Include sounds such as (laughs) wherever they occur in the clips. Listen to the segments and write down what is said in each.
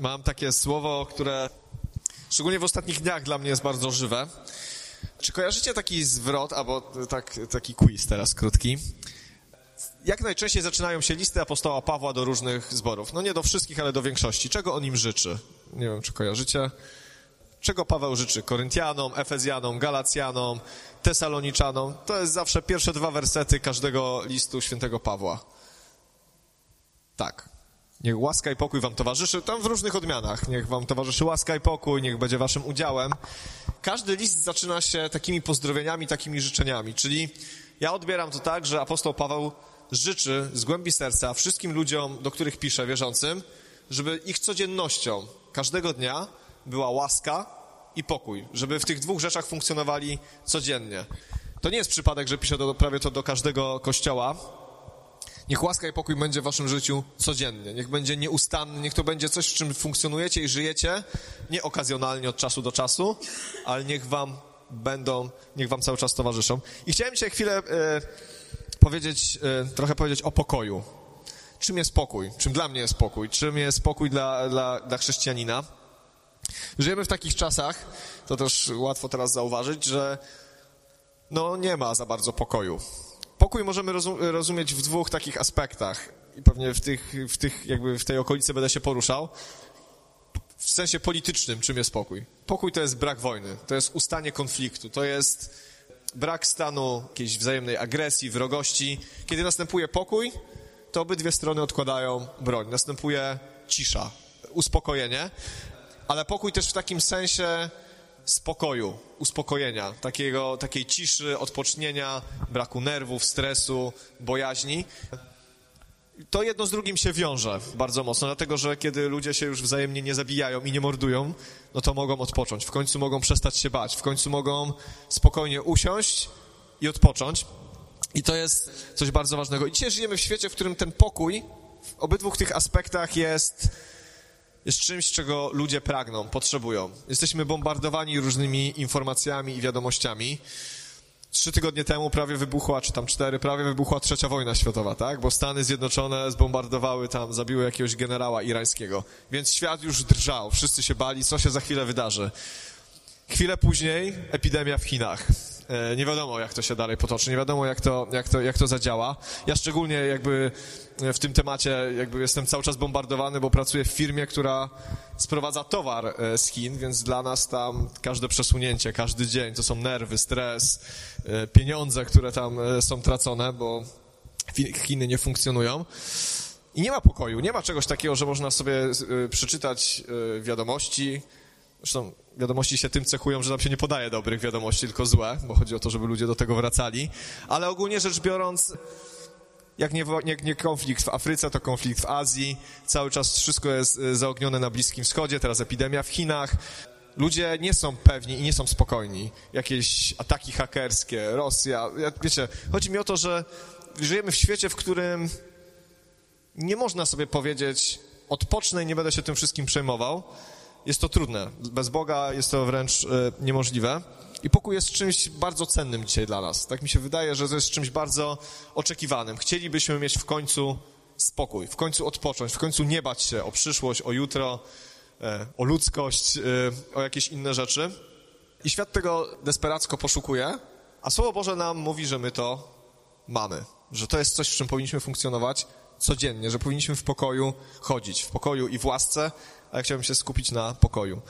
mam takie słowo, które szczególnie w ostatnich dniach dla mnie jest bardzo żywe. Czy kojarzycie taki zwrot, albo tak, taki quiz teraz krótki? Jak najczęściej zaczynają się listy apostoła Pawła do różnych zborów? No nie do wszystkich, ale do większości. Czego on im życzy? Nie wiem, czy kojarzycie. Czego Paweł życzy? Koryntianom, Efezjanom, Galacjanom, Tesaloniczanom. To jest zawsze pierwsze dwa wersety każdego listu świętego Pawła. Tak. Niech łaska i pokój wam towarzyszy, tam w różnych odmianach. Niech wam towarzyszy łaska i pokój, niech będzie waszym udziałem. Każdy list zaczyna się takimi pozdrowieniami, takimi życzeniami, czyli ja odbieram to tak, że apostoł Paweł życzy z głębi serca wszystkim ludziom, do których pisze, wierzącym, żeby ich codziennością każdego dnia była łaska i pokój, żeby w tych dwóch rzeczach funkcjonowali codziennie. To nie jest przypadek, że pisze to prawie to do każdego kościoła. Niech łaska i pokój będzie w waszym życiu codziennie. Niech będzie nieustanny, niech to będzie coś, w czym funkcjonujecie i żyjecie, nie okazjonalnie od czasu do czasu, ale niech wam będą, niech wam cały czas towarzyszą. I chciałem dzisiaj chwilę e, powiedzieć, e, trochę powiedzieć o pokoju. Czym jest pokój? Czym dla mnie jest pokój? Czym jest pokój dla, dla, dla chrześcijanina? Żyjemy w takich czasach, to też łatwo teraz zauważyć, że no nie ma za bardzo pokoju. Pokój możemy rozumieć w dwóch takich aspektach i pewnie w, tych, w, tych, jakby w tej okolicy będę się poruszał. W sensie politycznym, czym jest pokój? Pokój to jest brak wojny, to jest ustanie konfliktu, to jest brak stanu jakiejś wzajemnej agresji, wrogości. Kiedy następuje pokój, to obydwie strony odkładają broń. Następuje cisza, uspokojenie, ale pokój też w takim sensie spokoju, uspokojenia, takiego, takiej ciszy, odpocznienia, braku nerwów, stresu, bojaźni. To jedno z drugim się wiąże bardzo mocno, dlatego że kiedy ludzie się już wzajemnie nie zabijają i nie mordują, no to mogą odpocząć. W końcu mogą przestać się bać, w końcu mogą spokojnie usiąść i odpocząć. I to jest coś bardzo ważnego. I dzisiaj żyjemy w świecie, w którym ten pokój w obydwu tych aspektach jest jest czymś, czego ludzie pragną, potrzebują. Jesteśmy bombardowani różnymi informacjami i wiadomościami. Trzy tygodnie temu prawie wybuchła, czy tam cztery, prawie wybuchła trzecia wojna światowa, tak? Bo Stany Zjednoczone zbombardowały tam, zabiły jakiegoś generała irańskiego. Więc świat już drżał, wszyscy się bali, co się za chwilę wydarzy. Chwilę później epidemia w Chinach. E, nie wiadomo, jak to się dalej potoczy, nie wiadomo, jak to, jak to, jak to zadziała. Ja szczególnie jakby w tym temacie jakby jestem cały czas bombardowany, bo pracuję w firmie, która sprowadza towar e, z Chin, więc dla nas tam każde przesunięcie, każdy dzień to są nerwy, stres, e, pieniądze, które tam są tracone, bo Chiny nie funkcjonują. I nie ma pokoju, nie ma czegoś takiego, że można sobie przeczytać wiadomości, Zresztą wiadomości się tym cechują, że nam się nie podaje dobrych wiadomości, tylko złe, bo chodzi o to, żeby ludzie do tego wracali. Ale ogólnie rzecz biorąc, jak nie, jak nie konflikt w Afryce, to konflikt w Azji. Cały czas wszystko jest y, zaognione na Bliskim Wschodzie, teraz epidemia w Chinach. Ludzie nie są pewni i nie są spokojni. Jakieś ataki hakerskie, Rosja. Wiecie, chodzi mi o to, że żyjemy w świecie, w którym nie można sobie powiedzieć odpocznę i nie będę się tym wszystkim przejmował jest to trudne. Bez Boga jest to wręcz e, niemożliwe. I pokój jest czymś bardzo cennym dzisiaj dla nas. Tak mi się wydaje, że to jest czymś bardzo oczekiwanym. Chcielibyśmy mieć w końcu spokój, w końcu odpocząć, w końcu nie bać się o przyszłość, o jutro, e, o ludzkość, e, o jakieś inne rzeczy. I świat tego desperacko poszukuje, a Słowo Boże nam mówi, że my to mamy, że to jest coś, w czym powinniśmy funkcjonować codziennie, że powinniśmy w pokoju chodzić, w pokoju i w łasce, a ja chciałbym się skupić na pokoju.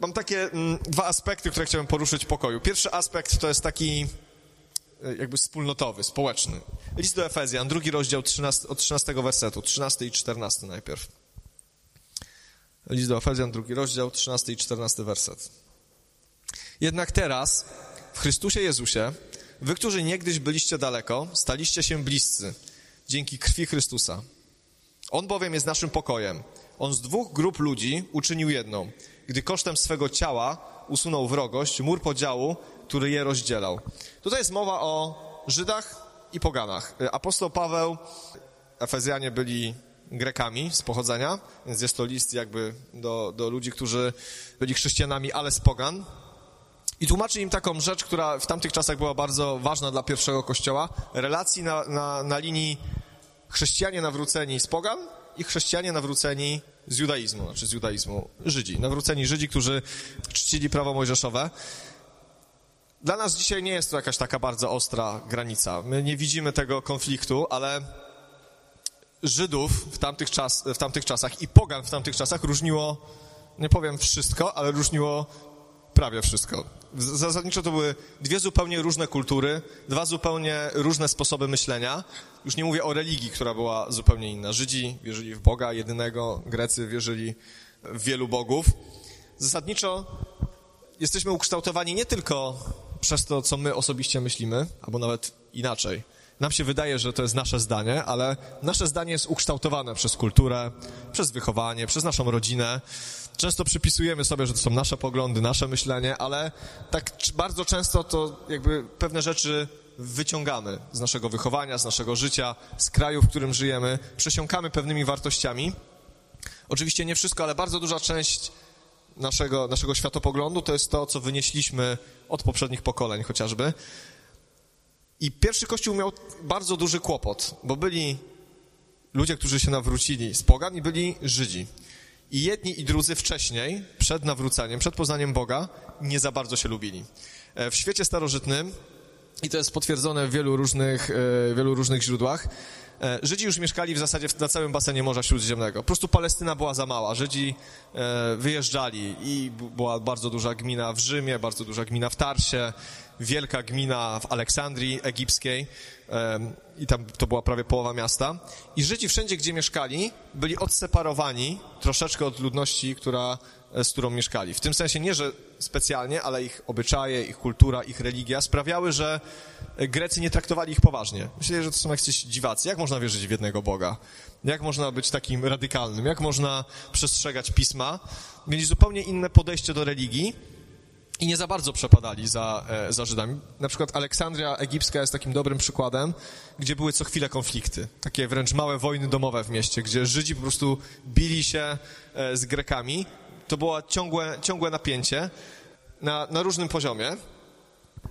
Mam takie mm, dwa aspekty, które chciałbym poruszyć pokoju. Pierwszy aspekt to jest taki e, jakby wspólnotowy, społeczny. List do Efezjan, drugi rozdział 13, od 13 wersetu, 13 i 14 najpierw. List do Efezjan, drugi rozdział, 13 i 14 werset. Jednak teraz, w Chrystusie Jezusie, wy, którzy niegdyś byliście daleko, staliście się bliscy, dzięki krwi Chrystusa. On bowiem jest naszym pokojem, on z dwóch grup ludzi uczynił jedną, gdy kosztem swego ciała usunął wrogość, mur podziału, który je rozdzielał. Tutaj jest mowa o Żydach i poganach. Apostoł Paweł, Efezjanie byli Grekami z pochodzenia, więc jest to list jakby do, do ludzi, którzy byli chrześcijanami, ale z pogan. I tłumaczy im taką rzecz, która w tamtych czasach była bardzo ważna dla pierwszego kościoła, relacji na, na, na linii chrześcijanie nawróceni z pogan i chrześcijanie nawróceni z judaizmu, znaczy z judaizmu, Żydzi, nawróceni Żydzi, którzy czcili prawo mojżeszowe. Dla nas dzisiaj nie jest to jakaś taka bardzo ostra granica. My nie widzimy tego konfliktu, ale Żydów w tamtych, czas, w tamtych czasach i pogan w tamtych czasach różniło, nie powiem wszystko, ale różniło prawie wszystko. Zasadniczo to były dwie zupełnie różne kultury, dwa zupełnie różne sposoby myślenia. Już nie mówię o religii, która była zupełnie inna. Żydzi wierzyli w Boga jedynego, Grecy wierzyli w wielu bogów. Zasadniczo jesteśmy ukształtowani nie tylko przez to, co my osobiście myślimy, albo nawet inaczej. Nam się wydaje, że to jest nasze zdanie, ale nasze zdanie jest ukształtowane przez kulturę, przez wychowanie, przez naszą rodzinę. Często przypisujemy sobie, że to są nasze poglądy, nasze myślenie, ale tak bardzo często to jakby pewne rzeczy wyciągamy z naszego wychowania, z naszego życia, z kraju, w którym żyjemy, przesiąkamy pewnymi wartościami. Oczywiście nie wszystko, ale bardzo duża część naszego, naszego światopoglądu to jest to, co wynieśliśmy od poprzednich pokoleń chociażby. I pierwszy kościół miał bardzo duży kłopot, bo byli ludzie, którzy się nawrócili z pogan i byli Żydzi. I jedni i drudzy wcześniej, przed nawróceniem, przed poznaniem Boga, nie za bardzo się lubili. E, w świecie starożytnym, i to jest potwierdzone w wielu różnych, e, wielu różnych źródłach, e, Żydzi już mieszkali w zasadzie na całym basenie Morza Śródziemnego. Po prostu Palestyna była za mała. Żydzi wyjeżdżali i była bardzo duża gmina w Rzymie, bardzo duża gmina w Tarsie, wielka gmina w Aleksandrii egipskiej i tam to była prawie połowa miasta. I Żydzi wszędzie, gdzie mieszkali, byli odseparowani troszeczkę od ludności, która, e, z którą mieszkali. W tym sensie nie, że specjalnie, ale ich obyczaje, ich kultura, ich religia sprawiały, że Grecy nie traktowali ich poważnie. Myśleli, że to są jakieś dziwacy. Jak można wierzyć w jednego Boga? Jak można być takim radykalnym? Jak można przestrzegać pisma? Mieli zupełnie inne podejście do religii i nie za bardzo przepadali za, e, za Żydami. Na przykład Aleksandria Egipska jest takim dobrym przykładem, gdzie były co chwilę konflikty, takie wręcz małe wojny domowe w mieście, gdzie Żydzi po prostu bili się e, z Grekami. To było ciągłe, ciągłe napięcie na, na różnym poziomie.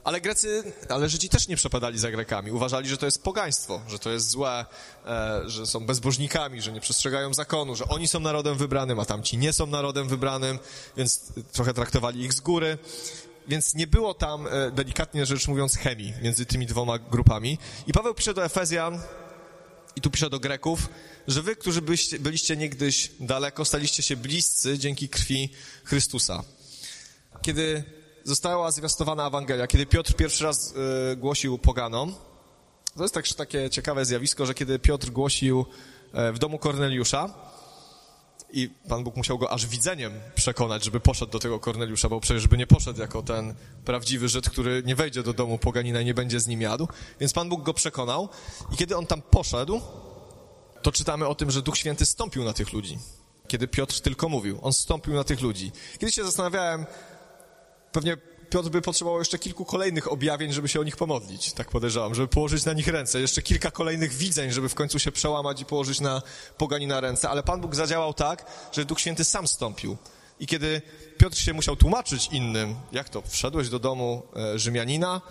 Ale Grecy, ale Żydzi też nie przepadali za Grekami. Uważali, że to jest pogaństwo, że to jest złe, e, że są bezbożnikami, że nie przestrzegają zakonu, że oni są narodem wybranym, a tamci nie są narodem wybranym, więc trochę traktowali ich z góry. Więc nie było tam, e, delikatnie rzecz mówiąc, chemii między tymi dwoma grupami. I Paweł pisze do Efezjan, i tu pisze do Greków, że wy, którzy byliście, byliście niegdyś daleko, staliście się bliscy dzięki krwi Chrystusa. Kiedy została zwiastowana Ewangelia, kiedy Piotr pierwszy raz y, głosił poganom. To jest też takie ciekawe zjawisko, że kiedy Piotr głosił y, w domu Korneliusza i Pan Bóg musiał go aż widzeniem przekonać, żeby poszedł do tego Korneliusza, bo przecież by nie poszedł jako ten prawdziwy Żyd, który nie wejdzie do domu poganina i nie będzie z nim jadł. Więc Pan Bóg go przekonał i kiedy on tam poszedł, to czytamy o tym, że Duch Święty stąpił na tych ludzi. Kiedy Piotr tylko mówił, on stąpił na tych ludzi. Kiedyś się zastanawiałem, pewnie Piotr by potrzebował jeszcze kilku kolejnych objawień, żeby się o nich pomodlić, tak podejrzewam, żeby położyć na nich ręce. Jeszcze kilka kolejnych widzeń, żeby w końcu się przełamać i położyć na pogani na ręce. Ale Pan Bóg zadziałał tak, że Duch Święty sam stąpił. I kiedy Piotr się musiał tłumaczyć innym, jak to, wszedłeś do domu e, Rzymianina,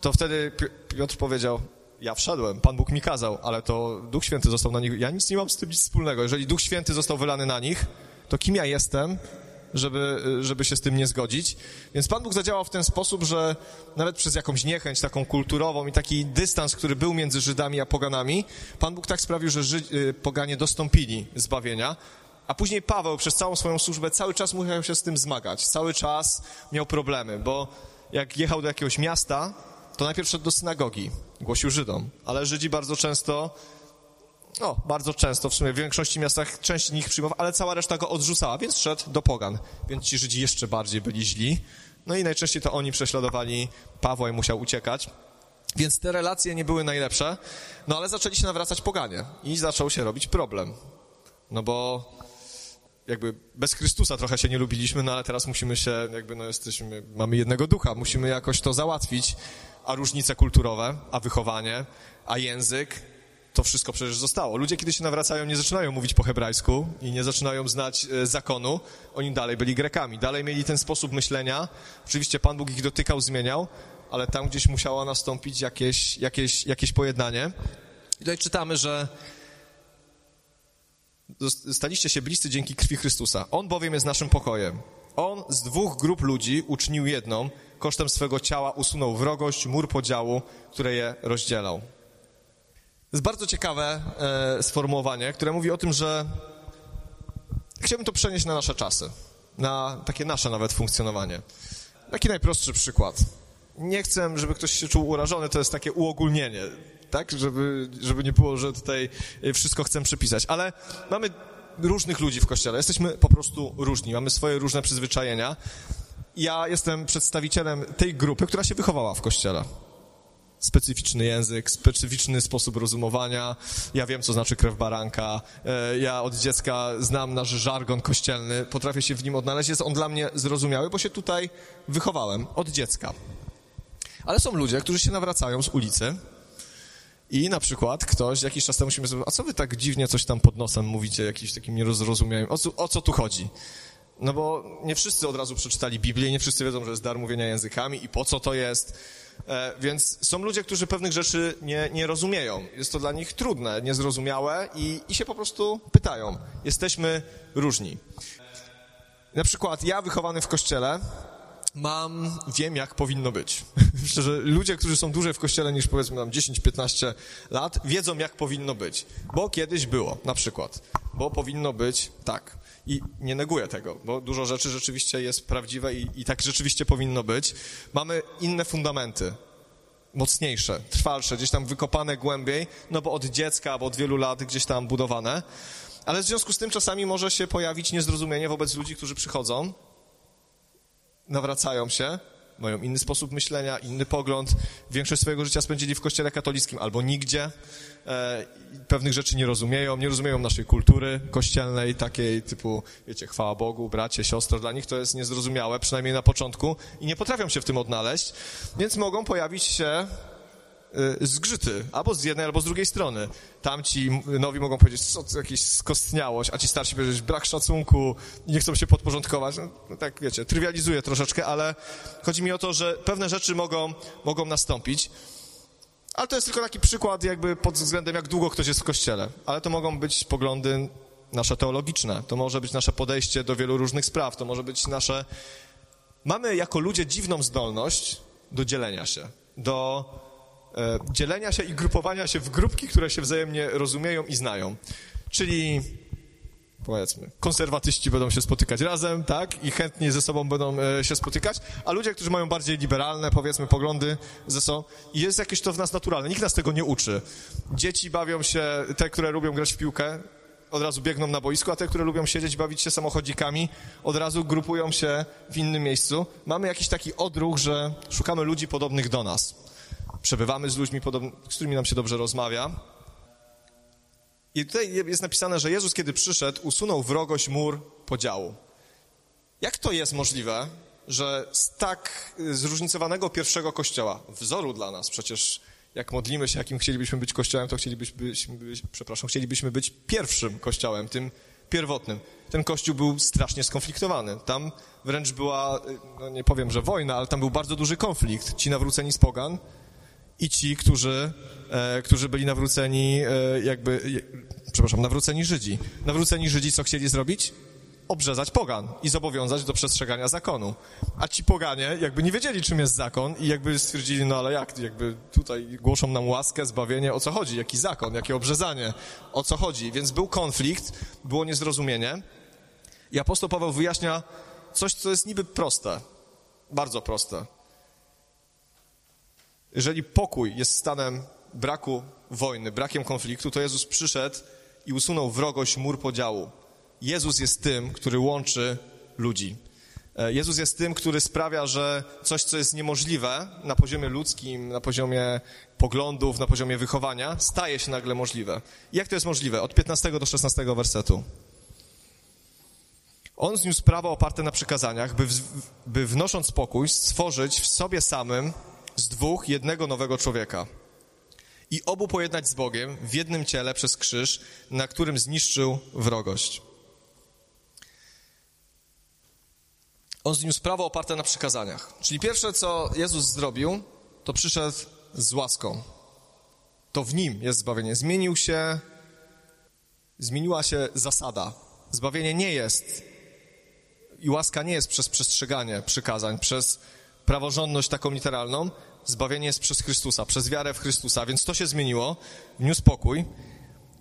to wtedy Piotr powiedział, ja wszedłem, Pan Bóg mi kazał, ale to Duch Święty został na nich, ja nic nie mam z tym nic wspólnego. Jeżeli Duch Święty został wylany na nich, to kim ja jestem, żeby, żeby się z tym nie zgodzić. Więc Pan Bóg zadziałał w ten sposób, że nawet przez jakąś niechęć taką kulturową i taki dystans, który był między Żydami a poganami, Pan Bóg tak sprawił, że Żyd, y, poganie dostąpili zbawienia, a później Paweł przez całą swoją służbę cały czas musiał się z tym zmagać, cały czas miał problemy, bo jak jechał do jakiegoś miasta, to najpierw szedł do synagogi, głosił Żydom, ale Żydzi bardzo często no, bardzo często, w sumie w większości miastach część nich przyjmował, ale cała reszta go odrzucała, więc szedł do pogan. Więc ci Żydzi jeszcze bardziej byli źli. No i najczęściej to oni prześladowali Pawła i musiał uciekać. Więc te relacje nie były najlepsze, no ale zaczęli się nawracać poganie i zaczął się robić problem. No bo jakby bez Chrystusa trochę się nie lubiliśmy, no ale teraz musimy się, jakby no jesteśmy, mamy jednego ducha, musimy jakoś to załatwić, a różnice kulturowe, a wychowanie, a język, to wszystko przecież zostało. Ludzie, kiedy się nawracają, nie zaczynają mówić po hebrajsku i nie zaczynają znać e, zakonu. Oni dalej byli Grekami, dalej mieli ten sposób myślenia. Oczywiście Pan Bóg ich dotykał, zmieniał, ale tam gdzieś musiało nastąpić jakieś, jakieś, jakieś pojednanie. I tutaj czytamy, że staliście się bliscy dzięki krwi Chrystusa. On bowiem jest naszym pokojem. On z dwóch grup ludzi uczynił jedną, kosztem swego ciała usunął wrogość, mur podziału, które je rozdzielał. Jest bardzo ciekawe e, sformułowanie, które mówi o tym, że chciałbym to przenieść na nasze czasy, na takie nasze nawet funkcjonowanie. Taki najprostszy przykład. Nie chcę, żeby ktoś się czuł urażony, to jest takie uogólnienie, tak? Żeby, żeby nie było, że tutaj wszystko chcę przypisać. Ale mamy różnych ludzi w kościele. Jesteśmy po prostu różni, mamy swoje różne przyzwyczajenia. Ja jestem przedstawicielem tej grupy, która się wychowała w kościele. Specyficzny język, specyficzny sposób rozumowania. Ja wiem, co znaczy krew baranka. E, ja od dziecka znam nasz żargon kościelny, potrafię się w nim odnaleźć. Jest on dla mnie zrozumiały, bo się tutaj wychowałem od dziecka. Ale są ludzie, którzy się nawracają z ulicy, i na przykład ktoś jakiś czas temu się mnie a co wy tak dziwnie coś tam pod nosem mówicie, jakiś takim niezrozumiałym, o, o co tu chodzi? No bo nie wszyscy od razu przeczytali Biblię, nie wszyscy wiedzą, że jest dar mówienia językami i po co to jest. E, więc są ludzie, którzy pewnych rzeczy nie, nie rozumieją. Jest to dla nich trudne, niezrozumiałe i, i się po prostu pytają. Jesteśmy różni. Na przykład ja wychowany w kościele, mam, wiem jak powinno być. (laughs) Że ludzie, którzy są dłużej w kościele niż powiedzmy tam 10-15 lat, wiedzą jak powinno być. Bo kiedyś było, na przykład. Bo powinno być tak. I nie neguję tego, bo dużo rzeczy rzeczywiście jest prawdziwe i, i tak rzeczywiście powinno być. Mamy inne fundamenty, mocniejsze, trwalsze, gdzieś tam wykopane głębiej, no bo od dziecka albo od wielu lat gdzieś tam budowane. Ale w związku z tym czasami może się pojawić niezrozumienie wobec ludzi, którzy przychodzą nawracają się, mają inny sposób myślenia, inny pogląd, większość swojego życia spędzili w kościele katolickim albo nigdzie, e, pewnych rzeczy nie rozumieją, nie rozumieją naszej kultury kościelnej, takiej typu, wiecie, chwała Bogu, bracie, siostro, dla nich to jest niezrozumiałe, przynajmniej na początku. I nie potrafią się w tym odnaleźć, więc mogą pojawić się zgrzyty, albo z jednej, albo z drugiej strony. Tamci nowi mogą powiedzieć, co to jakieś skostniałość, a ci starsi powiedzieć, brak szacunku nie chcą się podporządkować. No, no, tak, wiecie, trywializuję troszeczkę, ale chodzi mi o to, że pewne rzeczy mogą, mogą nastąpić. Ale to jest tylko taki przykład jakby pod względem, jak długo ktoś jest w kościele. Ale to mogą być poglądy nasze teologiczne, to może być nasze podejście do wielu różnych spraw, to może być nasze... Mamy jako ludzie dziwną zdolność do dzielenia się, do E, dzielenia się i grupowania się w grupki, które się wzajemnie rozumieją i znają. Czyli powiedzmy, konserwatyści będą się spotykać razem, tak, i chętnie ze sobą będą e, się spotykać, a ludzie, którzy mają bardziej liberalne, powiedzmy, poglądy ze sobą, jest jakieś to w nas naturalne, nikt nas tego nie uczy. Dzieci bawią się, te, które lubią grać w piłkę, od razu biegną na boisku, a te, które lubią siedzieć, bawić się samochodzikami, od razu grupują się w innym miejscu. Mamy jakiś taki odruch, że szukamy ludzi podobnych do nas przebywamy z ludźmi, z którymi nam się dobrze rozmawia. I tutaj jest napisane, że Jezus, kiedy przyszedł, usunął wrogość mur podziału. Jak to jest możliwe, że z tak zróżnicowanego pierwszego kościoła, wzoru dla nas, przecież jak modlimy się, jakim chcielibyśmy być kościołem, to chcielibyśmy być, przepraszam, chcielibyśmy być pierwszym kościołem, tym pierwotnym. Ten kościół był strasznie skonfliktowany. Tam wręcz była, no nie powiem, że wojna, ale tam był bardzo duży konflikt. Ci nawróceni z pogan i ci, którzy, e, którzy byli nawróceni, e, jakby, przepraszam, nawróceni Żydzi. Nawróceni Żydzi co chcieli zrobić? Obrzezać pogan i zobowiązać do przestrzegania zakonu. A ci poganie jakby nie wiedzieli, czym jest zakon i jakby stwierdzili, no ale jak, jakby tutaj głoszą nam łaskę, zbawienie, o co chodzi? Jaki zakon, jakie obrzezanie, o co chodzi? Więc był konflikt, było niezrozumienie i apostoł Paweł wyjaśnia coś, co jest niby proste, bardzo proste jeżeli pokój jest stanem braku wojny, brakiem konfliktu, to Jezus przyszedł i usunął wrogość, mur podziału. Jezus jest tym, który łączy ludzi. E, Jezus jest tym, który sprawia, że coś, co jest niemożliwe na poziomie ludzkim, na poziomie poglądów, na poziomie wychowania, staje się nagle możliwe. jak to jest możliwe? Od 15 do 16 wersetu. On zniósł prawo oparte na przykazaniach, by, by wnosząc pokój, stworzyć w sobie samym z dwóch jednego nowego człowieka i obu pojednać z Bogiem w jednym ciele przez krzyż, na którym zniszczył wrogość. On zniósł prawo oparte na przykazaniach. Czyli pierwsze, co Jezus zrobił, to przyszedł z łaską. To w nim jest zbawienie. Zmienił się zmieniła się zasada. Zbawienie nie jest i łaska nie jest przez przestrzeganie przykazań, przez praworządność taką literalną. Zbawienie jest przez Chrystusa, przez wiarę w Chrystusa, więc to się zmieniło, wniósł pokój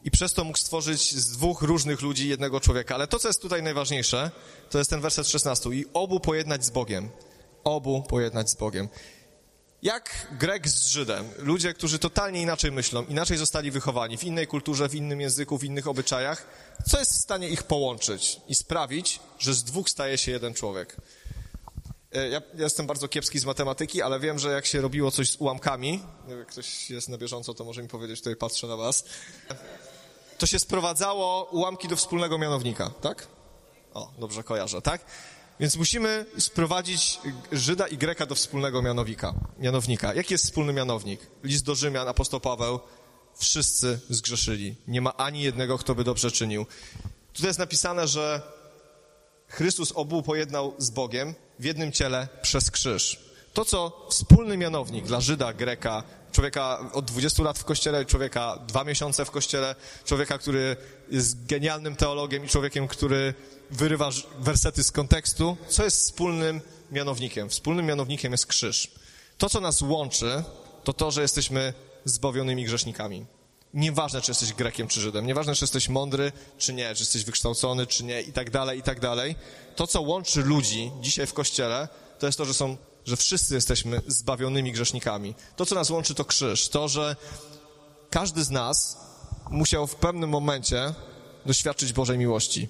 i przez to mógł stworzyć z dwóch różnych ludzi jednego człowieka. Ale to, co jest tutaj najważniejsze, to jest ten werset 16. I obu pojednać z Bogiem. Obu pojednać z Bogiem. Jak Grek z Żydem, ludzie, którzy totalnie inaczej myślą, inaczej zostali wychowani, w innej kulturze, w innym języku, w innych obyczajach, co jest w stanie ich połączyć i sprawić, że z dwóch staje się jeden człowiek? Ja, ja jestem bardzo kiepski z matematyki, ale wiem, że jak się robiło coś z ułamkami, jak ktoś jest na bieżąco, to może mi powiedzieć, tutaj patrzę na was, to się sprowadzało ułamki do wspólnego mianownika, tak? O, dobrze kojarzę, tak? Więc musimy sprowadzić Żyda i Greka do wspólnego mianownika. mianownika. Jaki jest wspólny mianownik? List do Rzymian, apostoł Paweł. Wszyscy zgrzeszyli. Nie ma ani jednego, kto by dobrze czynił. Tutaj jest napisane, że Chrystus obu pojednał z Bogiem w jednym ciele przez krzyż. To, co wspólny mianownik dla Żyda, Greka, człowieka od 20 lat w kościele, człowieka dwa miesiące w kościele, człowieka, który jest genialnym teologiem i człowiekiem, który wyrywa wersety z kontekstu, co jest wspólnym mianownikiem? Wspólnym mianownikiem jest krzyż. To, co nas łączy, to to, że jesteśmy zbawionymi grzesznikami. Nieważne, czy jesteś Grekiem, czy Żydem, nieważne, czy jesteś mądry, czy nie, czy jesteś wykształcony, czy nie, i tak dalej, i tak dalej. To, co łączy ludzi dzisiaj w Kościele, to jest to, że są, że wszyscy jesteśmy zbawionymi grzesznikami. To, co nas łączy, to krzyż. To, że każdy z nas musiał w pewnym momencie doświadczyć Bożej miłości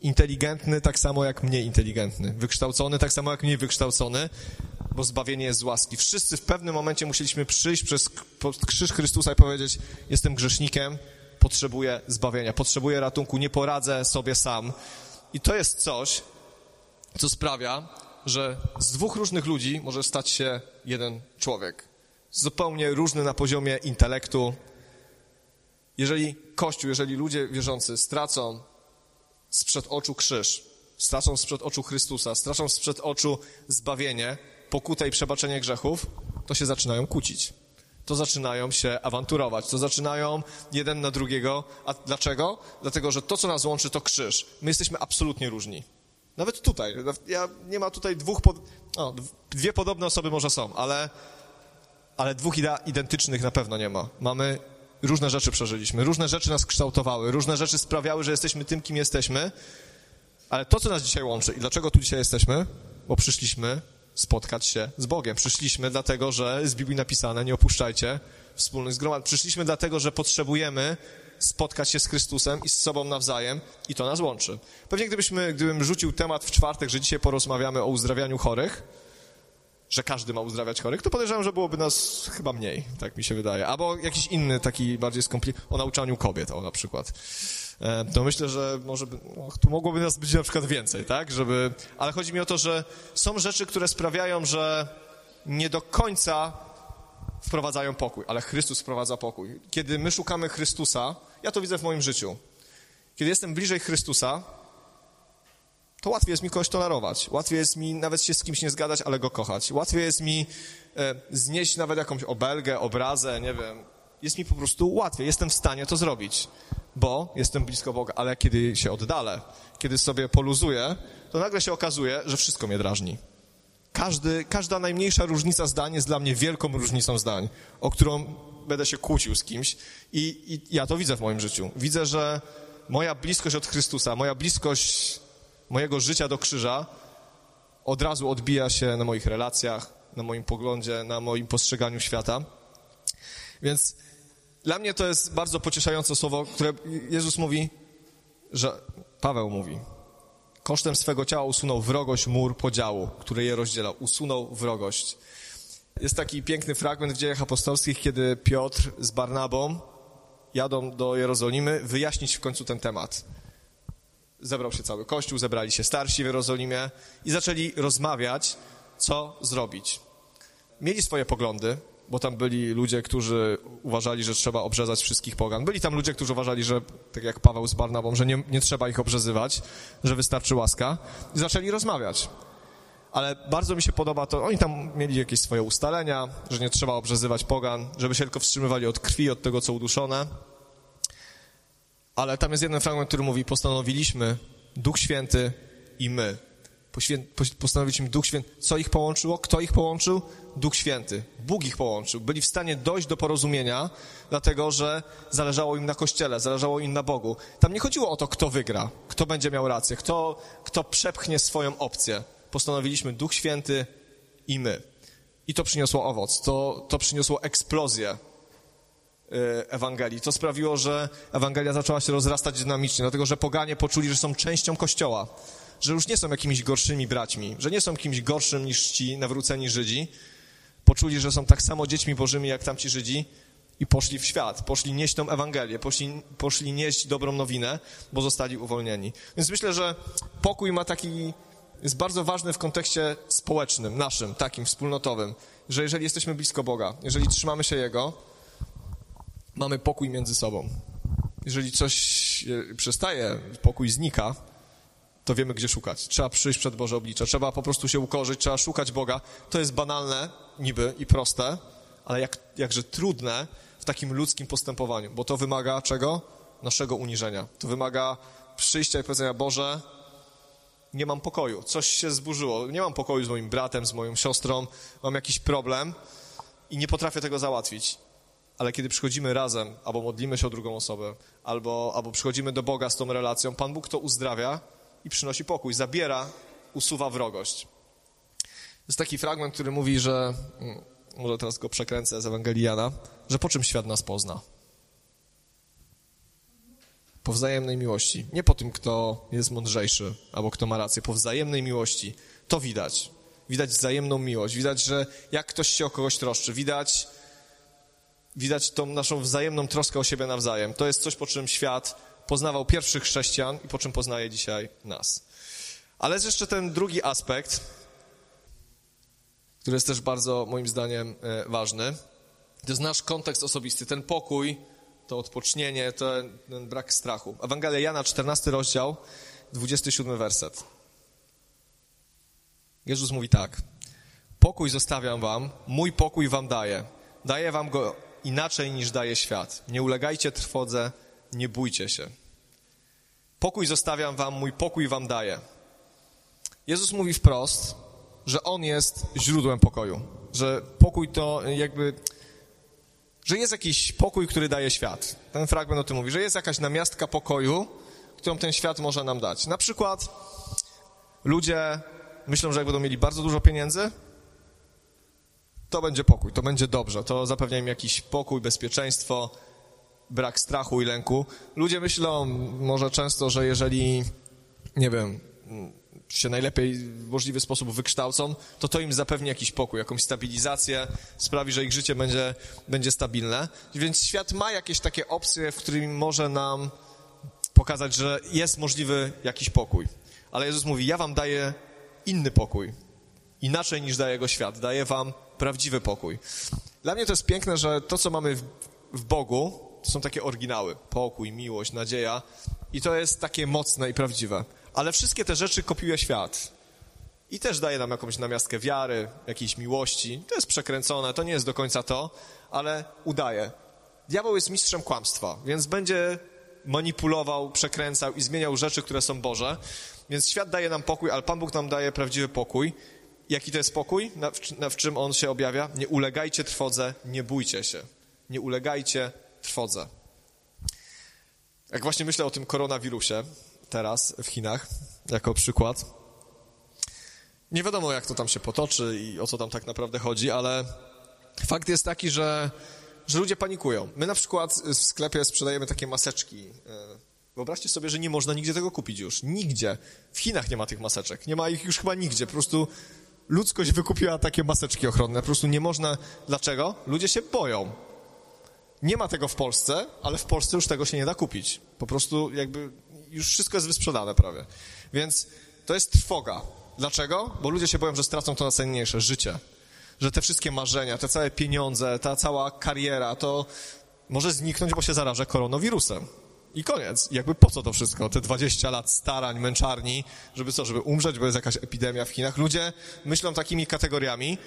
inteligentny tak samo jak mniej inteligentny, wykształcony tak samo jak mniej wykształcony, bo zbawienie jest z łaski. Wszyscy w pewnym momencie musieliśmy przyjść przez krzyż Chrystusa i powiedzieć: Jestem grzesznikiem, potrzebuję zbawienia, potrzebuję ratunku, nie poradzę sobie sam. I to jest coś, co sprawia, że z dwóch różnych ludzi może stać się jeden człowiek. Zupełnie różny na poziomie intelektu. Jeżeli Kościół, jeżeli ludzie wierzący stracą sprzed oczu krzyż, stracą sprzed oczu Chrystusa, stracą sprzed oczu zbawienie, pokutę i przebaczenie grzechów, to się zaczynają kłócić. To zaczynają się awanturować, to zaczynają jeden na drugiego. A dlaczego? Dlatego, że to, co nas łączy, to krzyż. My jesteśmy absolutnie różni. Nawet tutaj. Ja, nie ma tutaj dwóch, pod... dwie podobne osoby może są, ale, ale dwóch identycznych na pewno nie ma. Mamy różne rzeczy przeżyliśmy, różne rzeczy nas kształtowały, różne rzeczy sprawiały, że jesteśmy tym, kim jesteśmy, ale to, co nas dzisiaj łączy i dlaczego tu dzisiaj jesteśmy, bo przyszliśmy spotkać się z Bogiem. Przyszliśmy dlatego, że z Biblii napisane, nie opuszczajcie wspólnych zgromadzeń. Przyszliśmy dlatego, że potrzebujemy spotkać się z Chrystusem i z sobą nawzajem i to nas łączy. Pewnie gdybyśmy, gdybym rzucił temat w czwartek, że dzisiaj porozmawiamy o uzdrawianiu chorych, że każdy ma uzdrawiać chorych, to podejrzewam, że byłoby nas chyba mniej, tak mi się wydaje. Albo jakiś inny taki bardziej skomplikowany, o nauczaniu kobiet, o na przykład. E, to myślę, że może no, tu mogłoby nas być na przykład więcej, tak? Żeby, ale chodzi mi o to, że są rzeczy, które sprawiają, że nie do końca wprowadzają pokój, ale Chrystus wprowadza pokój. Kiedy my szukamy Chrystusa, ja to widzę w moim życiu. Kiedy jestem bliżej Chrystusa, to łatwiej jest mi kogoś tolerować. Łatwiej jest mi nawet się z kimś nie zgadać, ale go kochać. Łatwiej jest mi e, znieść nawet jakąś obelgę, obrazę, nie wiem. Jest mi po prostu łatwiej. Jestem w stanie to zrobić, bo jestem blisko Boga. Ale kiedy się oddalę, kiedy sobie poluzuję, to nagle się okazuje, że wszystko mnie drażni. Każdy, każda najmniejsza różnica zdań jest dla mnie wielką różnicą zdań, o którą będę się kłócił z kimś. I, I ja to widzę w moim życiu. Widzę, że moja bliskość od Chrystusa, moja bliskość mojego życia do krzyża od razu odbija się na moich relacjach, na moim poglądzie, na moim postrzeganiu świata. Więc dla mnie to jest bardzo pocieszające słowo, które Jezus mówi, że Paweł mówi. Kosztem swego ciała usunął wrogość mur podziału, który je rozdzielał. Usunął wrogość. Jest taki piękny fragment w dziejach apostolskich, kiedy Piotr z Barnabą jadą do Jerozolimy wyjaśnić w końcu ten temat zebrał się cały kościół, zebrali się starsi w Jerozolimie i zaczęli rozmawiać, co zrobić. Mieli swoje poglądy, bo tam byli ludzie, którzy uważali, że trzeba obrzezać wszystkich pogan. Byli tam ludzie, którzy uważali, że, tak jak Paweł z Barnabą, że nie, nie trzeba ich obrzezywać, że wystarczy łaska. I zaczęli rozmawiać. Ale bardzo mi się podoba to, oni tam mieli jakieś swoje ustalenia, że nie trzeba obrzezywać pogan, żeby się tylko wstrzymywali od krwi, od tego, co uduszone. Ale tam jest jeden fragment, który mówi, postanowiliśmy, Duch Święty i my. Postanowiliśmy Duch Święty. Co ich połączyło? Kto ich połączył? Duch Święty. Bóg ich połączył. Byli w stanie dojść do porozumienia, dlatego że zależało im na Kościele, zależało im na Bogu. Tam nie chodziło o to, kto wygra, kto będzie miał rację, kto, kto przepchnie swoją opcję. Postanowiliśmy Duch Święty i my. I to przyniosło owoc. To, to przyniosło eksplozję Y, Ewangelii. To sprawiło, że Ewangelia zaczęła się rozrastać dynamicznie, dlatego że poganie poczuli, że są częścią Kościoła, że już nie są jakimiś gorszymi braćmi, że nie są kimś gorszym niż ci nawróceni Żydzi. Poczuli, że są tak samo dziećmi bożymi jak tamci Żydzi i poszli w świat, poszli nieść tą Ewangelię, poszli, poszli nieść dobrą nowinę, bo zostali uwolnieni. Więc myślę, że pokój ma taki, jest bardzo ważny w kontekście społecznym, naszym, takim wspólnotowym, że jeżeli jesteśmy blisko Boga, jeżeli trzymamy się Jego, mamy pokój między sobą. Jeżeli coś przestaje, pokój znika, to wiemy, gdzie szukać. Trzeba przyjść przed Boże oblicze, trzeba po prostu się ukorzyć, trzeba szukać Boga. To jest banalne, niby i proste, ale jak, jakże trudne w takim ludzkim postępowaniu, bo to wymaga czego? Naszego uniżenia. To wymaga przyjścia i powiedzenia, Boże, nie mam pokoju, coś się zburzyło, nie mam pokoju z moim bratem, z moją siostrą, mam jakiś problem i nie potrafię tego załatwić ale kiedy przychodzimy razem, albo modlimy się o drugą osobę, albo, albo przychodzimy do Boga z tą relacją, Pan Bóg to uzdrawia i przynosi pokój, zabiera, usuwa wrogość. Jest taki fragment, który mówi, że, mm, może teraz go przekręcę z Ewangelii Jana, że po czym świat nas pozna? Po wzajemnej miłości. Nie po tym, kto jest mądrzejszy, albo kto ma rację, po wzajemnej miłości. To widać. Widać wzajemną miłość. Widać, że jak ktoś się o kogoś troszczy. Widać, widać tą naszą wzajemną troskę o siebie nawzajem. To jest coś, po czym świat poznawał pierwszych chrześcijan i po czym poznaje dzisiaj nas. Ale jest jeszcze ten drugi aspekt, który jest też bardzo, moim zdaniem, e, ważny. To jest nasz kontekst osobisty, ten pokój, to odpocznienie, ten, ten brak strachu. Ewangelia Jana, 14 rozdział, 27 werset. Jezus mówi tak. Pokój zostawiam wam, mój pokój wam daję. Daję wam go inaczej niż daje świat. Nie ulegajcie trwodze, nie bójcie się. Pokój zostawiam wam, mój pokój wam daję. Jezus mówi wprost, że On jest źródłem pokoju. Że pokój to jakby... Że jest jakiś pokój, który daje świat. Ten fragment o tym mówi, że jest jakaś namiastka pokoju, którą ten świat może nam dać. Na przykład ludzie myślą, że jak będą mieli bardzo dużo pieniędzy, to będzie pokój, to będzie dobrze, to zapewnia im jakiś pokój, bezpieczeństwo, brak strachu i lęku. Ludzie myślą może często, że jeżeli, nie wiem, się najlepiej w możliwy sposób wykształcą, to to im zapewni jakiś pokój, jakąś stabilizację, sprawi, że ich życie będzie, będzie stabilne. Więc świat ma jakieś takie opcje, w którym może nam pokazać, że jest możliwy jakiś pokój. Ale Jezus mówi, ja wam daję inny pokój. Inaczej niż daje go świat. Daję wam prawdziwy pokój. Dla mnie to jest piękne, że to, co mamy w, w Bogu, to są takie oryginały. Pokój, miłość, nadzieja. I to jest takie mocne i prawdziwe. Ale wszystkie te rzeczy kopiuje świat. I też daje nam jakąś namiastkę wiary, jakiejś miłości. To jest przekręcone, to nie jest do końca to, ale udaje. Diabeł jest mistrzem kłamstwa, więc będzie manipulował, przekręcał i zmieniał rzeczy, które są Boże. Więc świat daje nam pokój, ale Pan Bóg nam daje prawdziwy pokój. Jaki to jest spokój? Na, w, na, w czym on się objawia? Nie ulegajcie trwodze, nie bójcie się. Nie ulegajcie trwodze. Jak właśnie myślę o tym koronawirusie teraz w Chinach, jako przykład, nie wiadomo jak to tam się potoczy i o co tam tak naprawdę chodzi, ale fakt jest taki, że, że ludzie panikują. My na przykład w sklepie sprzedajemy takie maseczki. E, wyobraźcie sobie, że nie można nigdzie tego kupić już. Nigdzie. W Chinach nie ma tych maseczek. Nie ma ich już chyba nigdzie. Po prostu ludzkość wykupiła takie maseczki ochronne. Po prostu nie można. Dlaczego? Ludzie się boją. Nie ma tego w Polsce, ale w Polsce już tego się nie da kupić. Po prostu jakby już wszystko jest wysprzedane prawie. Więc to jest trwoga. Dlaczego? Bo ludzie się boją, że stracą to najcenniejsze, życie. Że te wszystkie marzenia, te całe pieniądze, ta cała kariera, to może zniknąć, bo się zarażę koronawirusem. I koniec. jakby po co to wszystko? Te 20 lat starań, męczarni, żeby co, żeby umrzeć, bo jest jakaś epidemia w Chinach. Ludzie myślą takimi kategoriami.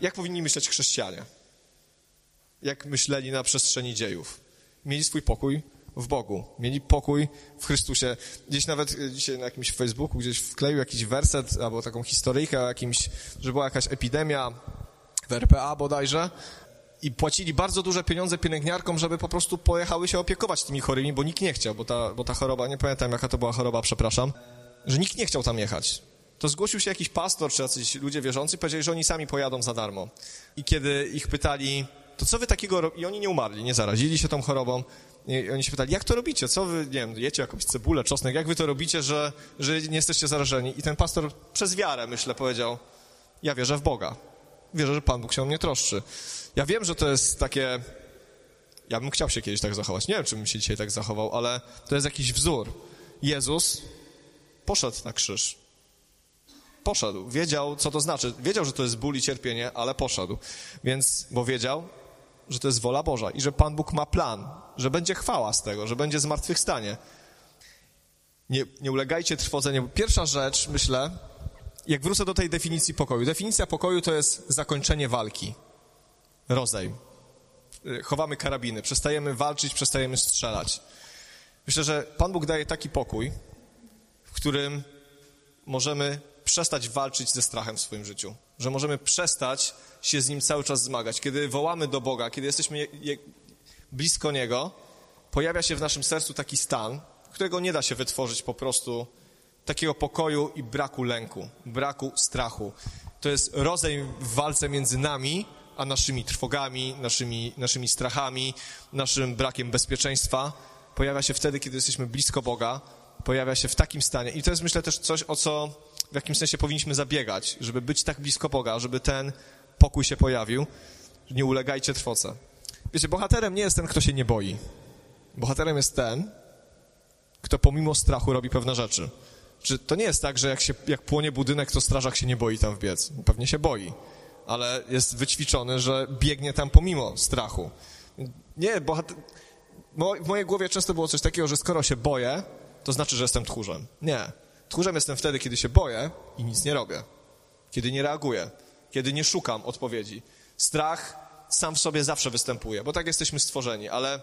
Jak powinni myśleć chrześcijanie? Jak myśleli na przestrzeni dziejów? Mieli swój pokój w Bogu, mieli pokój w Chrystusie. Gdzieś nawet e, dzisiaj na jakimś Facebooku gdzieś wkleił jakiś werset albo taką historyjkę o jakimś, że była jakaś epidemia w RPA bodajże i płacili bardzo duże pieniądze pielęgniarkom, żeby po prostu pojechały się opiekować tymi chorymi, bo nikt nie chciał, bo ta, bo ta choroba, nie pamiętam jaka to była choroba, przepraszam, że nikt nie chciał tam jechać. To zgłosił się jakiś pastor czy jacyś ludzie wierzący, powiedzieli, że oni sami pojadą za darmo. I kiedy ich pytali, to co wy takiego robicie? I oni nie umarli, nie zarazili się tą chorobą. I oni się pytali, jak to robicie? Co wy, nie wiem, jecie jakąś cebulę, czosnek, jak wy to robicie, że, że nie jesteście zarażeni? I ten pastor przez wiarę, myślę, powiedział, ja wierzę w Boga. Wierzę, że Pan Bóg się o mnie troszczy. Ja wiem, że to jest takie... Ja bym chciał się kiedyś tak zachować. Nie wiem, czy bym się dzisiaj tak zachował, ale to jest jakiś wzór. Jezus poszedł na krzyż. Poszedł. Wiedział, co to znaczy. Wiedział, że to jest ból i cierpienie, ale poszedł. Więc, bo wiedział, że to jest wola Boża i że Pan Bóg ma plan, że będzie chwała z tego, że będzie zmartwychwstanie. Nie, nie ulegajcie trwodzeniu. Pierwsza rzecz, myślę, jak wrócę do tej definicji pokoju. Definicja pokoju to jest zakończenie walki. Rozejm. Chowamy karabiny, przestajemy walczyć, przestajemy strzelać. Myślę, że Pan Bóg daje taki pokój, w którym możemy przestać walczyć ze strachem w swoim życiu. Że możemy przestać się z nim cały czas zmagać. Kiedy wołamy do Boga, kiedy jesteśmy blisko Niego, pojawia się w naszym sercu taki stan, którego nie da się wytworzyć po prostu takiego pokoju i braku lęku, braku strachu. To jest rozejm w walce między nami a naszymi trwogami, naszymi, naszymi strachami, naszym brakiem bezpieczeństwa. Pojawia się wtedy, kiedy jesteśmy blisko Boga, pojawia się w takim stanie. I to jest, myślę, też coś, o co w jakimś sensie powinniśmy zabiegać, żeby być tak blisko Boga, żeby ten pokój się pojawił. Nie ulegajcie trwoce. Wiecie, bohaterem nie jest ten, kto się nie boi. Bohaterem jest ten, kto pomimo strachu robi pewne rzeczy. Czy to nie jest tak, że jak, się, jak płonie budynek, to strażak się nie boi tam wbiec? Pewnie się boi, ale jest wyćwiczony, że biegnie tam pomimo strachu. Nie, bohater... W mojej głowie często było coś takiego, że skoro się boję, to znaczy, że jestem tchórzem. Nie. Tchórzem jestem wtedy, kiedy się boję i nic nie robię. Kiedy nie reaguję. Kiedy nie szukam odpowiedzi. Strach sam w sobie zawsze występuje, bo tak jesteśmy stworzeni, ale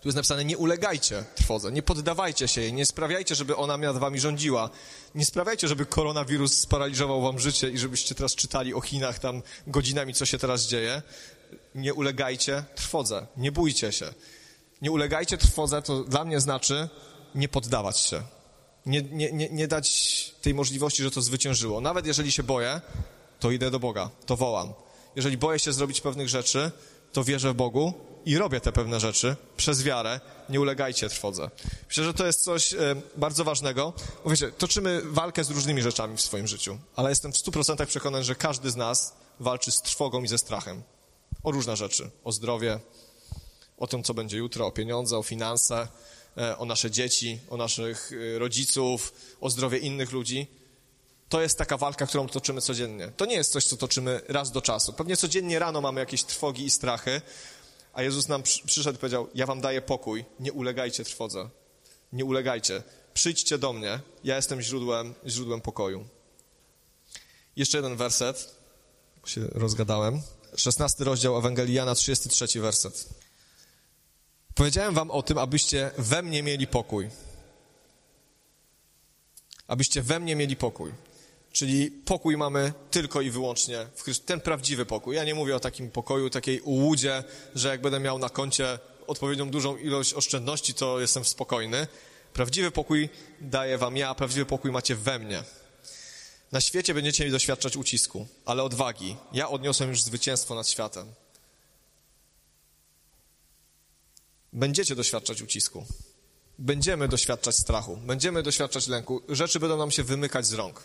tu jest napisane, nie ulegajcie trwodze, nie poddawajcie się jej, nie sprawiajcie, żeby ona nad wami rządziła. Nie sprawiajcie, żeby koronawirus sparaliżował wam życie i żebyście teraz czytali o Chinach tam godzinami, co się teraz dzieje. Nie ulegajcie trwodze, nie bójcie się. Nie ulegajcie trwodze, to dla mnie znaczy nie poddawać się. Nie, nie, nie, nie dać tej możliwości, że to zwyciężyło. Nawet jeżeli się boję, to idę do Boga, to wołam. Jeżeli boję się zrobić pewnych rzeczy, to wierzę w Bogu i robię te pewne rzeczy przez wiarę. Nie ulegajcie trwodze. Myślę, że to jest coś e, bardzo ważnego. Bo toczymy walkę z różnymi rzeczami w swoim życiu, ale jestem w stu procentach przekonany, że każdy z nas walczy z trwogą i ze strachem. O różne rzeczy. O zdrowie, o tym, co będzie jutro, o pieniądze, o finanse, o nasze dzieci, o naszych e, rodziców, o zdrowie innych ludzi to jest taka walka, którą toczymy codziennie. To nie jest coś, co toczymy raz do czasu. Pewnie codziennie rano mamy jakieś trwogi i strachy, a Jezus nam przyszedł i powiedział, ja wam daję pokój, nie ulegajcie trwodze. Nie ulegajcie. Przyjdźcie do mnie, ja jestem źródłem, źródłem pokoju. Jeszcze jeden werset, się rozgadałem. 16 rozdział Ewangelii Jana, 33 werset. Powiedziałem wam o tym, abyście we mnie mieli pokój. Abyście we mnie mieli pokój. Czyli pokój mamy tylko i wyłącznie w. Ten prawdziwy pokój. Ja nie mówię o takim pokoju, takiej ułudzie, że jak będę miał na koncie odpowiednią dużą ilość oszczędności, to jestem spokojny. Prawdziwy pokój daję wam ja, prawdziwy pokój macie we mnie. Na świecie będziecie doświadczać ucisku, ale odwagi. Ja odniosłem już zwycięstwo nad światem. Będziecie doświadczać ucisku. Będziemy doświadczać strachu. Będziemy doświadczać lęku. Rzeczy będą nam się wymykać z rąk.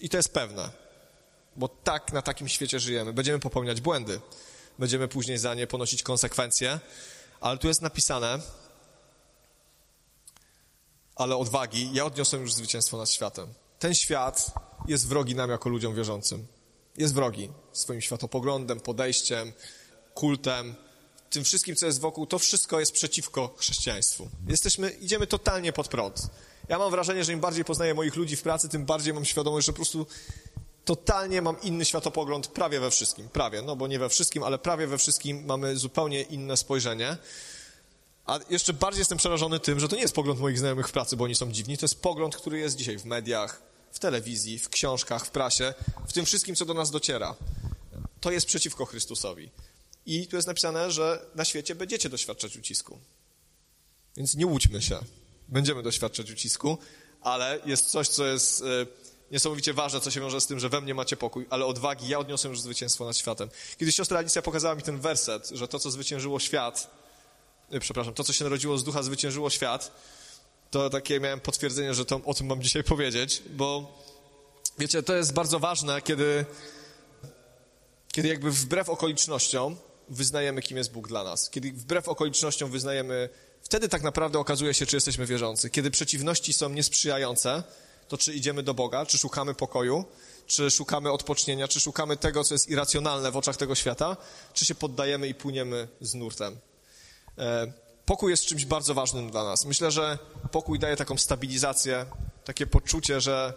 I to jest pewne, bo tak na takim świecie żyjemy. Będziemy popełniać błędy, będziemy później za nie ponosić konsekwencje, ale tu jest napisane, ale odwagi, ja odniosłem już zwycięstwo nad światem. Ten świat jest wrogi nam jako ludziom wierzącym. Jest wrogi swoim światopoglądem, podejściem, kultem, tym wszystkim, co jest wokół, to wszystko jest przeciwko chrześcijaństwu. Jesteśmy, idziemy totalnie pod prąd. Ja mam wrażenie, że im bardziej poznaję moich ludzi w pracy, tym bardziej mam świadomość, że po prostu totalnie mam inny światopogląd prawie we wszystkim. Prawie, no bo nie we wszystkim, ale prawie we wszystkim mamy zupełnie inne spojrzenie. A jeszcze bardziej jestem przerażony tym, że to nie jest pogląd moich znajomych w pracy, bo oni są dziwni. To jest pogląd, który jest dzisiaj w mediach, w telewizji, w książkach, w prasie, w tym wszystkim, co do nas dociera. To jest przeciwko Chrystusowi. I tu jest napisane, że na świecie będziecie doświadczać ucisku. Więc nie łudźmy się. Będziemy doświadczać ucisku, ale jest coś, co jest e, niesamowicie ważne, co się wiąże z tym, że we mnie macie pokój, ale odwagi ja odniosłem już zwycięstwo nad światem. Kiedy siostra Alicja pokazała mi ten werset, że to, co zwyciężyło świat, e, przepraszam, to, co się narodziło z ducha, zwyciężyło świat, to takie miałem potwierdzenie, że to, o tym mam dzisiaj powiedzieć, bo wiecie, to jest bardzo ważne, kiedy, kiedy jakby wbrew okolicznościom wyznajemy, kim jest Bóg dla nas. Kiedy wbrew okolicznościom wyznajemy, wtedy tak naprawdę okazuje się, czy jesteśmy wierzący. Kiedy przeciwności są niesprzyjające, to czy idziemy do Boga, czy szukamy pokoju, czy szukamy odpocznienia, czy szukamy tego, co jest irracjonalne w oczach tego świata, czy się poddajemy i płyniemy z nurtem. E, pokój jest czymś bardzo ważnym dla nas. Myślę, że pokój daje taką stabilizację, takie poczucie, że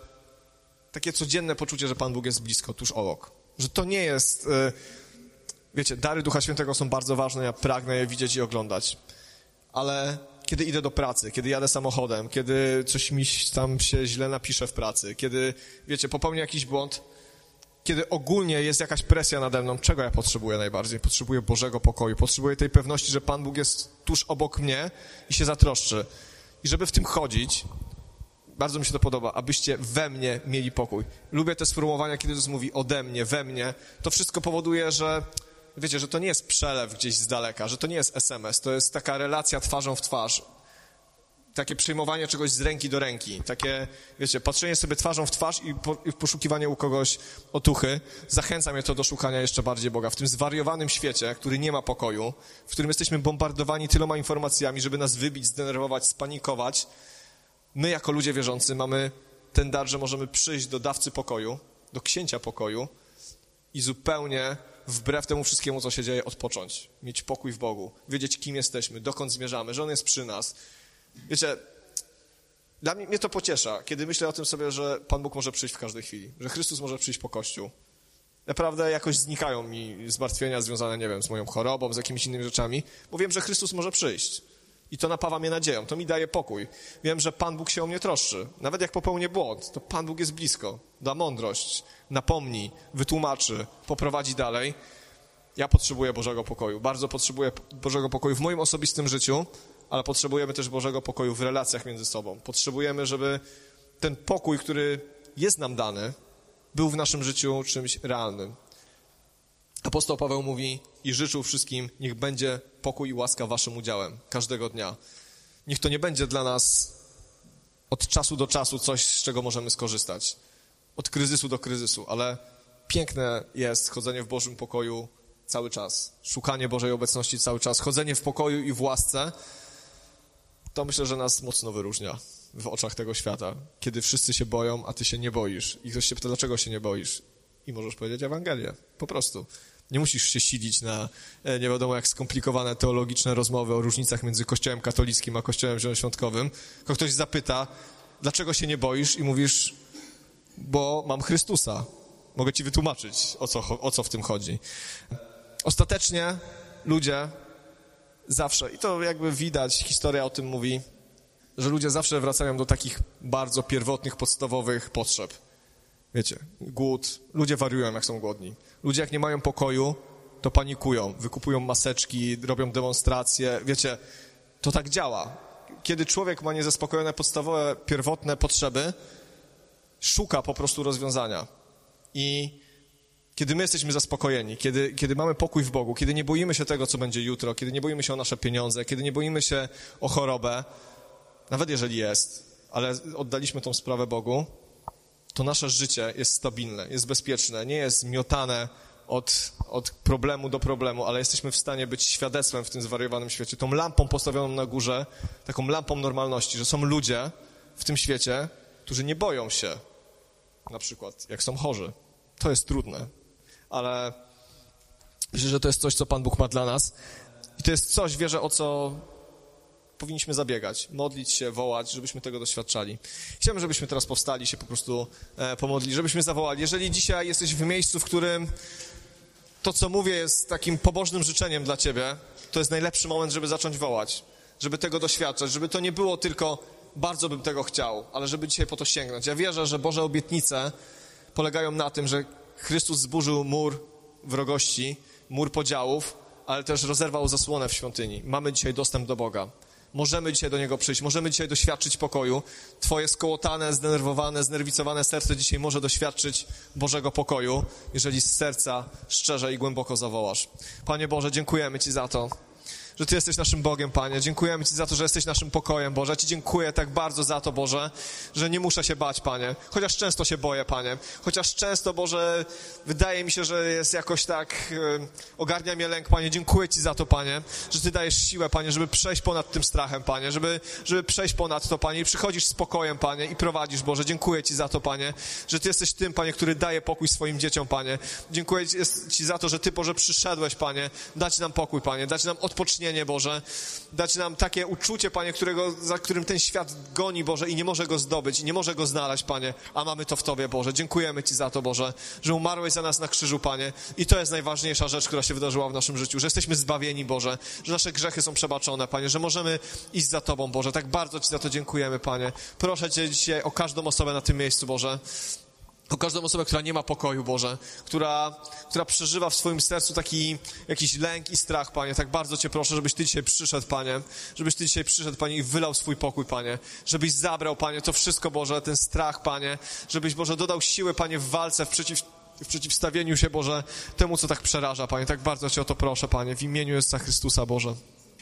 takie codzienne poczucie, że Pan Bóg jest blisko, tuż obok. Że to nie jest... Wiecie, dary Ducha Świętego są bardzo ważne, ja pragnę je widzieć i oglądać. Ale kiedy idę do pracy, kiedy jadę samochodem, kiedy coś mi tam się źle napisze w pracy, kiedy, wiecie, popełnię jakiś błąd, kiedy ogólnie jest jakaś presja nade mną, czego ja potrzebuję najbardziej? Potrzebuję Bożego pokoju, potrzebuję tej pewności, że Pan Bóg jest tuż obok mnie i się zatroszczy. I żeby w tym chodzić, bardzo mi się to podoba, abyście we mnie mieli pokój. Lubię te sformułowania, kiedy Jezus mówi ode mnie, we mnie. To wszystko powoduje, że wiecie, że to nie jest przelew gdzieś z daleka, że to nie jest SMS, to jest taka relacja twarzą w twarz. Takie przyjmowanie czegoś z ręki do ręki, takie, wiecie, patrzenie sobie twarzą w twarz i, po, i poszukiwanie u kogoś otuchy. Zachęca mnie to do szukania jeszcze bardziej Boga. W tym zwariowanym świecie, który nie ma pokoju, w którym jesteśmy bombardowani tyloma informacjami, żeby nas wybić, zdenerwować, spanikować, my jako ludzie wierzący mamy ten dar, że możemy przyjść do dawcy pokoju, do księcia pokoju i zupełnie wbrew temu wszystkiemu, co się dzieje, odpocząć, mieć pokój w Bogu, wiedzieć, kim jesteśmy, dokąd zmierzamy, że On jest przy nas. Wiecie, dla mnie, mnie to pociesza, kiedy myślę o tym sobie, że Pan Bóg może przyjść w każdej chwili, że Chrystus może przyjść po Kościół. Naprawdę jakoś znikają mi zmartwienia związane, nie wiem, z moją chorobą, z jakimiś innymi rzeczami, bo wiem, że Chrystus może przyjść. I to napawa mnie nadzieją, to mi daje pokój. Wiem, że Pan Bóg się o mnie troszczy. Nawet jak popełnię błąd, to Pan Bóg jest blisko, da mądrość, napomni, wytłumaczy, poprowadzi dalej. Ja potrzebuję Bożego pokoju, bardzo potrzebuję Bożego pokoju w moim osobistym życiu, ale potrzebujemy też Bożego pokoju w relacjach między sobą. Potrzebujemy, żeby ten pokój, który jest nam dany, był w naszym życiu czymś realnym. Apostoł Paweł mówi i życzył wszystkim, niech będzie pokój i łaska waszym udziałem każdego dnia. Niech to nie będzie dla nas od czasu do czasu coś, z czego możemy skorzystać. Od kryzysu do kryzysu, ale piękne jest chodzenie w Bożym pokoju cały czas. Szukanie Bożej obecności cały czas. Chodzenie w pokoju i w łasce to myślę, że nas mocno wyróżnia w oczach tego świata. Kiedy wszyscy się boją, a ty się nie boisz. I ktoś się pyta, dlaczego się nie boisz? I możesz powiedzieć Ewangelię. Po prostu. Nie musisz się silić na e, nie wiadomo jak skomplikowane teologiczne rozmowy o różnicach między Kościołem katolickim a Kościołem zielonoświątkowym. Tylko ktoś zapyta, dlaczego się nie boisz? I mówisz, bo mam Chrystusa. Mogę ci wytłumaczyć, o co, o co w tym chodzi. Ostatecznie ludzie zawsze, i to jakby widać, historia o tym mówi, że ludzie zawsze wracają do takich bardzo pierwotnych, podstawowych potrzeb Wiecie, głód. Ludzie wariują, jak są głodni. Ludzie, jak nie mają pokoju, to panikują, wykupują maseczki, robią demonstracje. Wiecie, to tak działa. Kiedy człowiek ma niezaspokojone podstawowe, pierwotne potrzeby, szuka po prostu rozwiązania. I kiedy my jesteśmy zaspokojeni, kiedy, kiedy mamy pokój w Bogu, kiedy nie boimy się tego, co będzie jutro, kiedy nie boimy się o nasze pieniądze, kiedy nie boimy się o chorobę, nawet jeżeli jest, ale oddaliśmy tą sprawę Bogu, to nasze życie jest stabilne, jest bezpieczne, nie jest miotane od, od problemu do problemu, ale jesteśmy w stanie być świadectwem w tym zwariowanym świecie, tą lampą postawioną na górze, taką lampą normalności, że są ludzie w tym świecie, którzy nie boją się, na przykład, jak są chorzy. To jest trudne, ale myślę, że to jest coś, co Pan Bóg ma dla nas i to jest coś, wierzę, o co powinniśmy zabiegać, modlić się, wołać, żebyśmy tego doświadczali. Chciałbym, żebyśmy teraz powstali się po prostu e, pomodli, żebyśmy zawołali. Jeżeli dzisiaj jesteś w miejscu, w którym to, co mówię, jest takim pobożnym życzeniem dla ciebie, to jest najlepszy moment, żeby zacząć wołać. żeby tego doświadczać, żeby to nie było tylko bardzo bym tego chciał, ale żeby dzisiaj po to sięgnąć. Ja wierzę, że Boże obietnice polegają na tym, że Chrystus zburzył mur wrogości, mur podziałów, ale też rozerwał zasłonę w świątyni. Mamy dzisiaj dostęp do Boga. Możemy dzisiaj do Niego przyjść, możemy dzisiaj doświadczyć pokoju. Twoje skołotane, zdenerwowane, znerwicowane serce dzisiaj może doświadczyć Bożego pokoju, jeżeli z serca szczerze i głęboko zawołasz. Panie Boże, dziękujemy Ci za to że Ty jesteś naszym Bogiem, Panie. Dziękujemy Ci za to, że jesteś naszym pokojem, Boże. Ci dziękuję tak bardzo za to, Boże, że nie muszę się bać, Panie. Chociaż często się boję, Panie. Chociaż często, Boże, wydaje mi się, że jest jakoś tak, e, ogarnia mnie lęk, Panie. Dziękuję Ci za to, Panie, że Ty dajesz siłę, Panie, żeby przejść ponad tym strachem, Panie, żeby, żeby przejść ponad to, Panie. I przychodzisz z pokojem, Panie, i prowadzisz, Boże. Dziękuję Ci za to, Panie, że Ty jesteś tym, Panie, który daje pokój swoim dzieciom, Panie. Dziękuję Ci za to, że Ty, Boże, przyszedłeś, Panie, dać nam pokój, Panie, dać nam odpocznienie, Boże, dać nam takie uczucie, Panie, którego, za którym ten świat goni, Boże, i nie może go zdobyć, nie może go znaleźć, Panie, a mamy to w Tobie, Boże. Dziękujemy Ci za to, Boże, że umarłeś za nas na krzyżu, Panie, i to jest najważniejsza rzecz, która się wydarzyła w naszym życiu, że jesteśmy zbawieni, Boże, że nasze grzechy są przebaczone, Panie, że możemy iść za Tobą, Boże. Tak bardzo Ci za to dziękujemy, Panie. Proszę Cię dzisiaj o każdą osobę na tym miejscu, Boże o każdą osobę, która nie ma pokoju, Boże, która, która przeżywa w swoim sercu taki jakiś lęk i strach, Panie. Tak bardzo Cię proszę, żebyś Ty dzisiaj przyszedł, Panie, żebyś Ty dzisiaj przyszedł, Panie, i wylał swój pokój, Panie, żebyś zabrał, Panie, to wszystko, Boże, ten strach, Panie, żebyś, Boże, dodał siły, Panie, w walce, w przeciw w przeciwstawieniu się, Boże, temu, co tak przeraża, Panie. Tak bardzo Cię o to proszę, Panie, w imieniu Jezusa Chrystusa, Boże.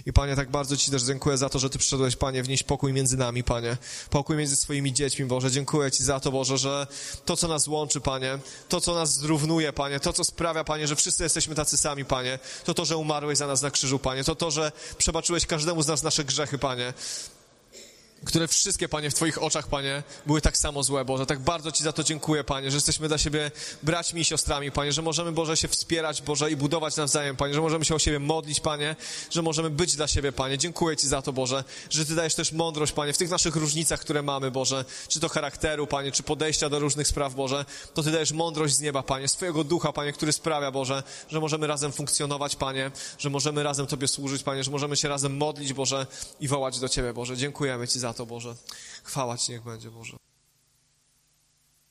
I Panie, tak bardzo Ci też dziękuję za to, że Ty przyszedłeś, Panie, wnieść pokój między nami, Panie. Pokój między swoimi dziećmi, Boże. Dziękuję Ci za to, Boże, że to, co nas łączy, Panie, to, co nas zrównuje, Panie, to, co sprawia, Panie, że wszyscy jesteśmy tacy sami, Panie, to to, że umarłeś za nas na krzyżu, Panie, to to, że przebaczyłeś każdemu z nas nasze grzechy, Panie które wszystkie, Panie, w Twoich oczach, Panie, były tak samo złe, Boże. Tak bardzo Ci za to dziękuję, Panie, że jesteśmy dla siebie braćmi i siostrami, Panie, że możemy, Boże, się wspierać, Boże, i budować nawzajem, Panie, że możemy się o siebie modlić, Panie, że możemy być dla siebie, Panie. Dziękuję Ci za to, Boże, że Ty dajesz też mądrość, Panie, w tych naszych różnicach, które mamy, Boże, czy to charakteru, Panie, czy podejścia do różnych spraw, Boże, to Ty dajesz mądrość z nieba, Panie, swojego ducha, Panie, który sprawia, Boże, że możemy razem funkcjonować, Panie, że możemy razem Tobie służyć, Panie, że możemy się razem modlić, Boże, i wołać do Ciebie, Boże. Dziękujemy Ci za to, Boże. Chwała Ci niech będzie, Boże.